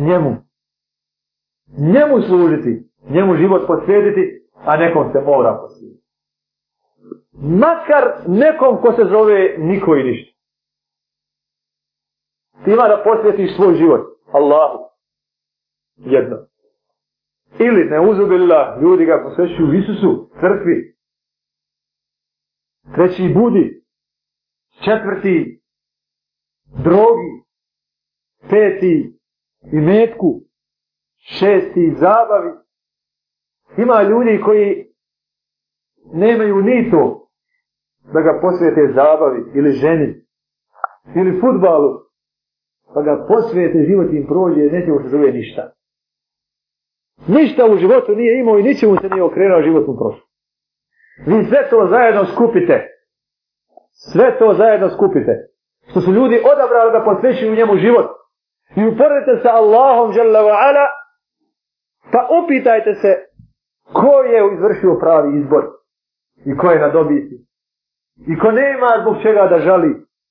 njemu. Njemu služiti, njemu život posvijediti. a nekom se mora posvetiti. Makar nekom ko se zove niko i ništa. Ti ima da posvjetiš svoj život Allahu. Jedno. Ili ne uzubila ljudi ga posvećuju Isusu, crkvi. Treći budi. Četvrti drogi. Peti i metku, šesti zabavi. Ima ljudi koji nemaju ni to da ga posvete zabavi ili ženi ili futbalu pa ga posvete život im prođe neće mu se zove ništa. Ništa u životu nije imao i ničemu se nije okrenuo životnom prošlu. Vi sve to zajedno skupite. Sve to zajedno skupite. Što su ljudi odabrali da posvećuju njemu život i uporite se Allahom ala, pa upitajte se ko je izvršio pravi izbor i ko je na dobiti i ko nema zbog čega da žali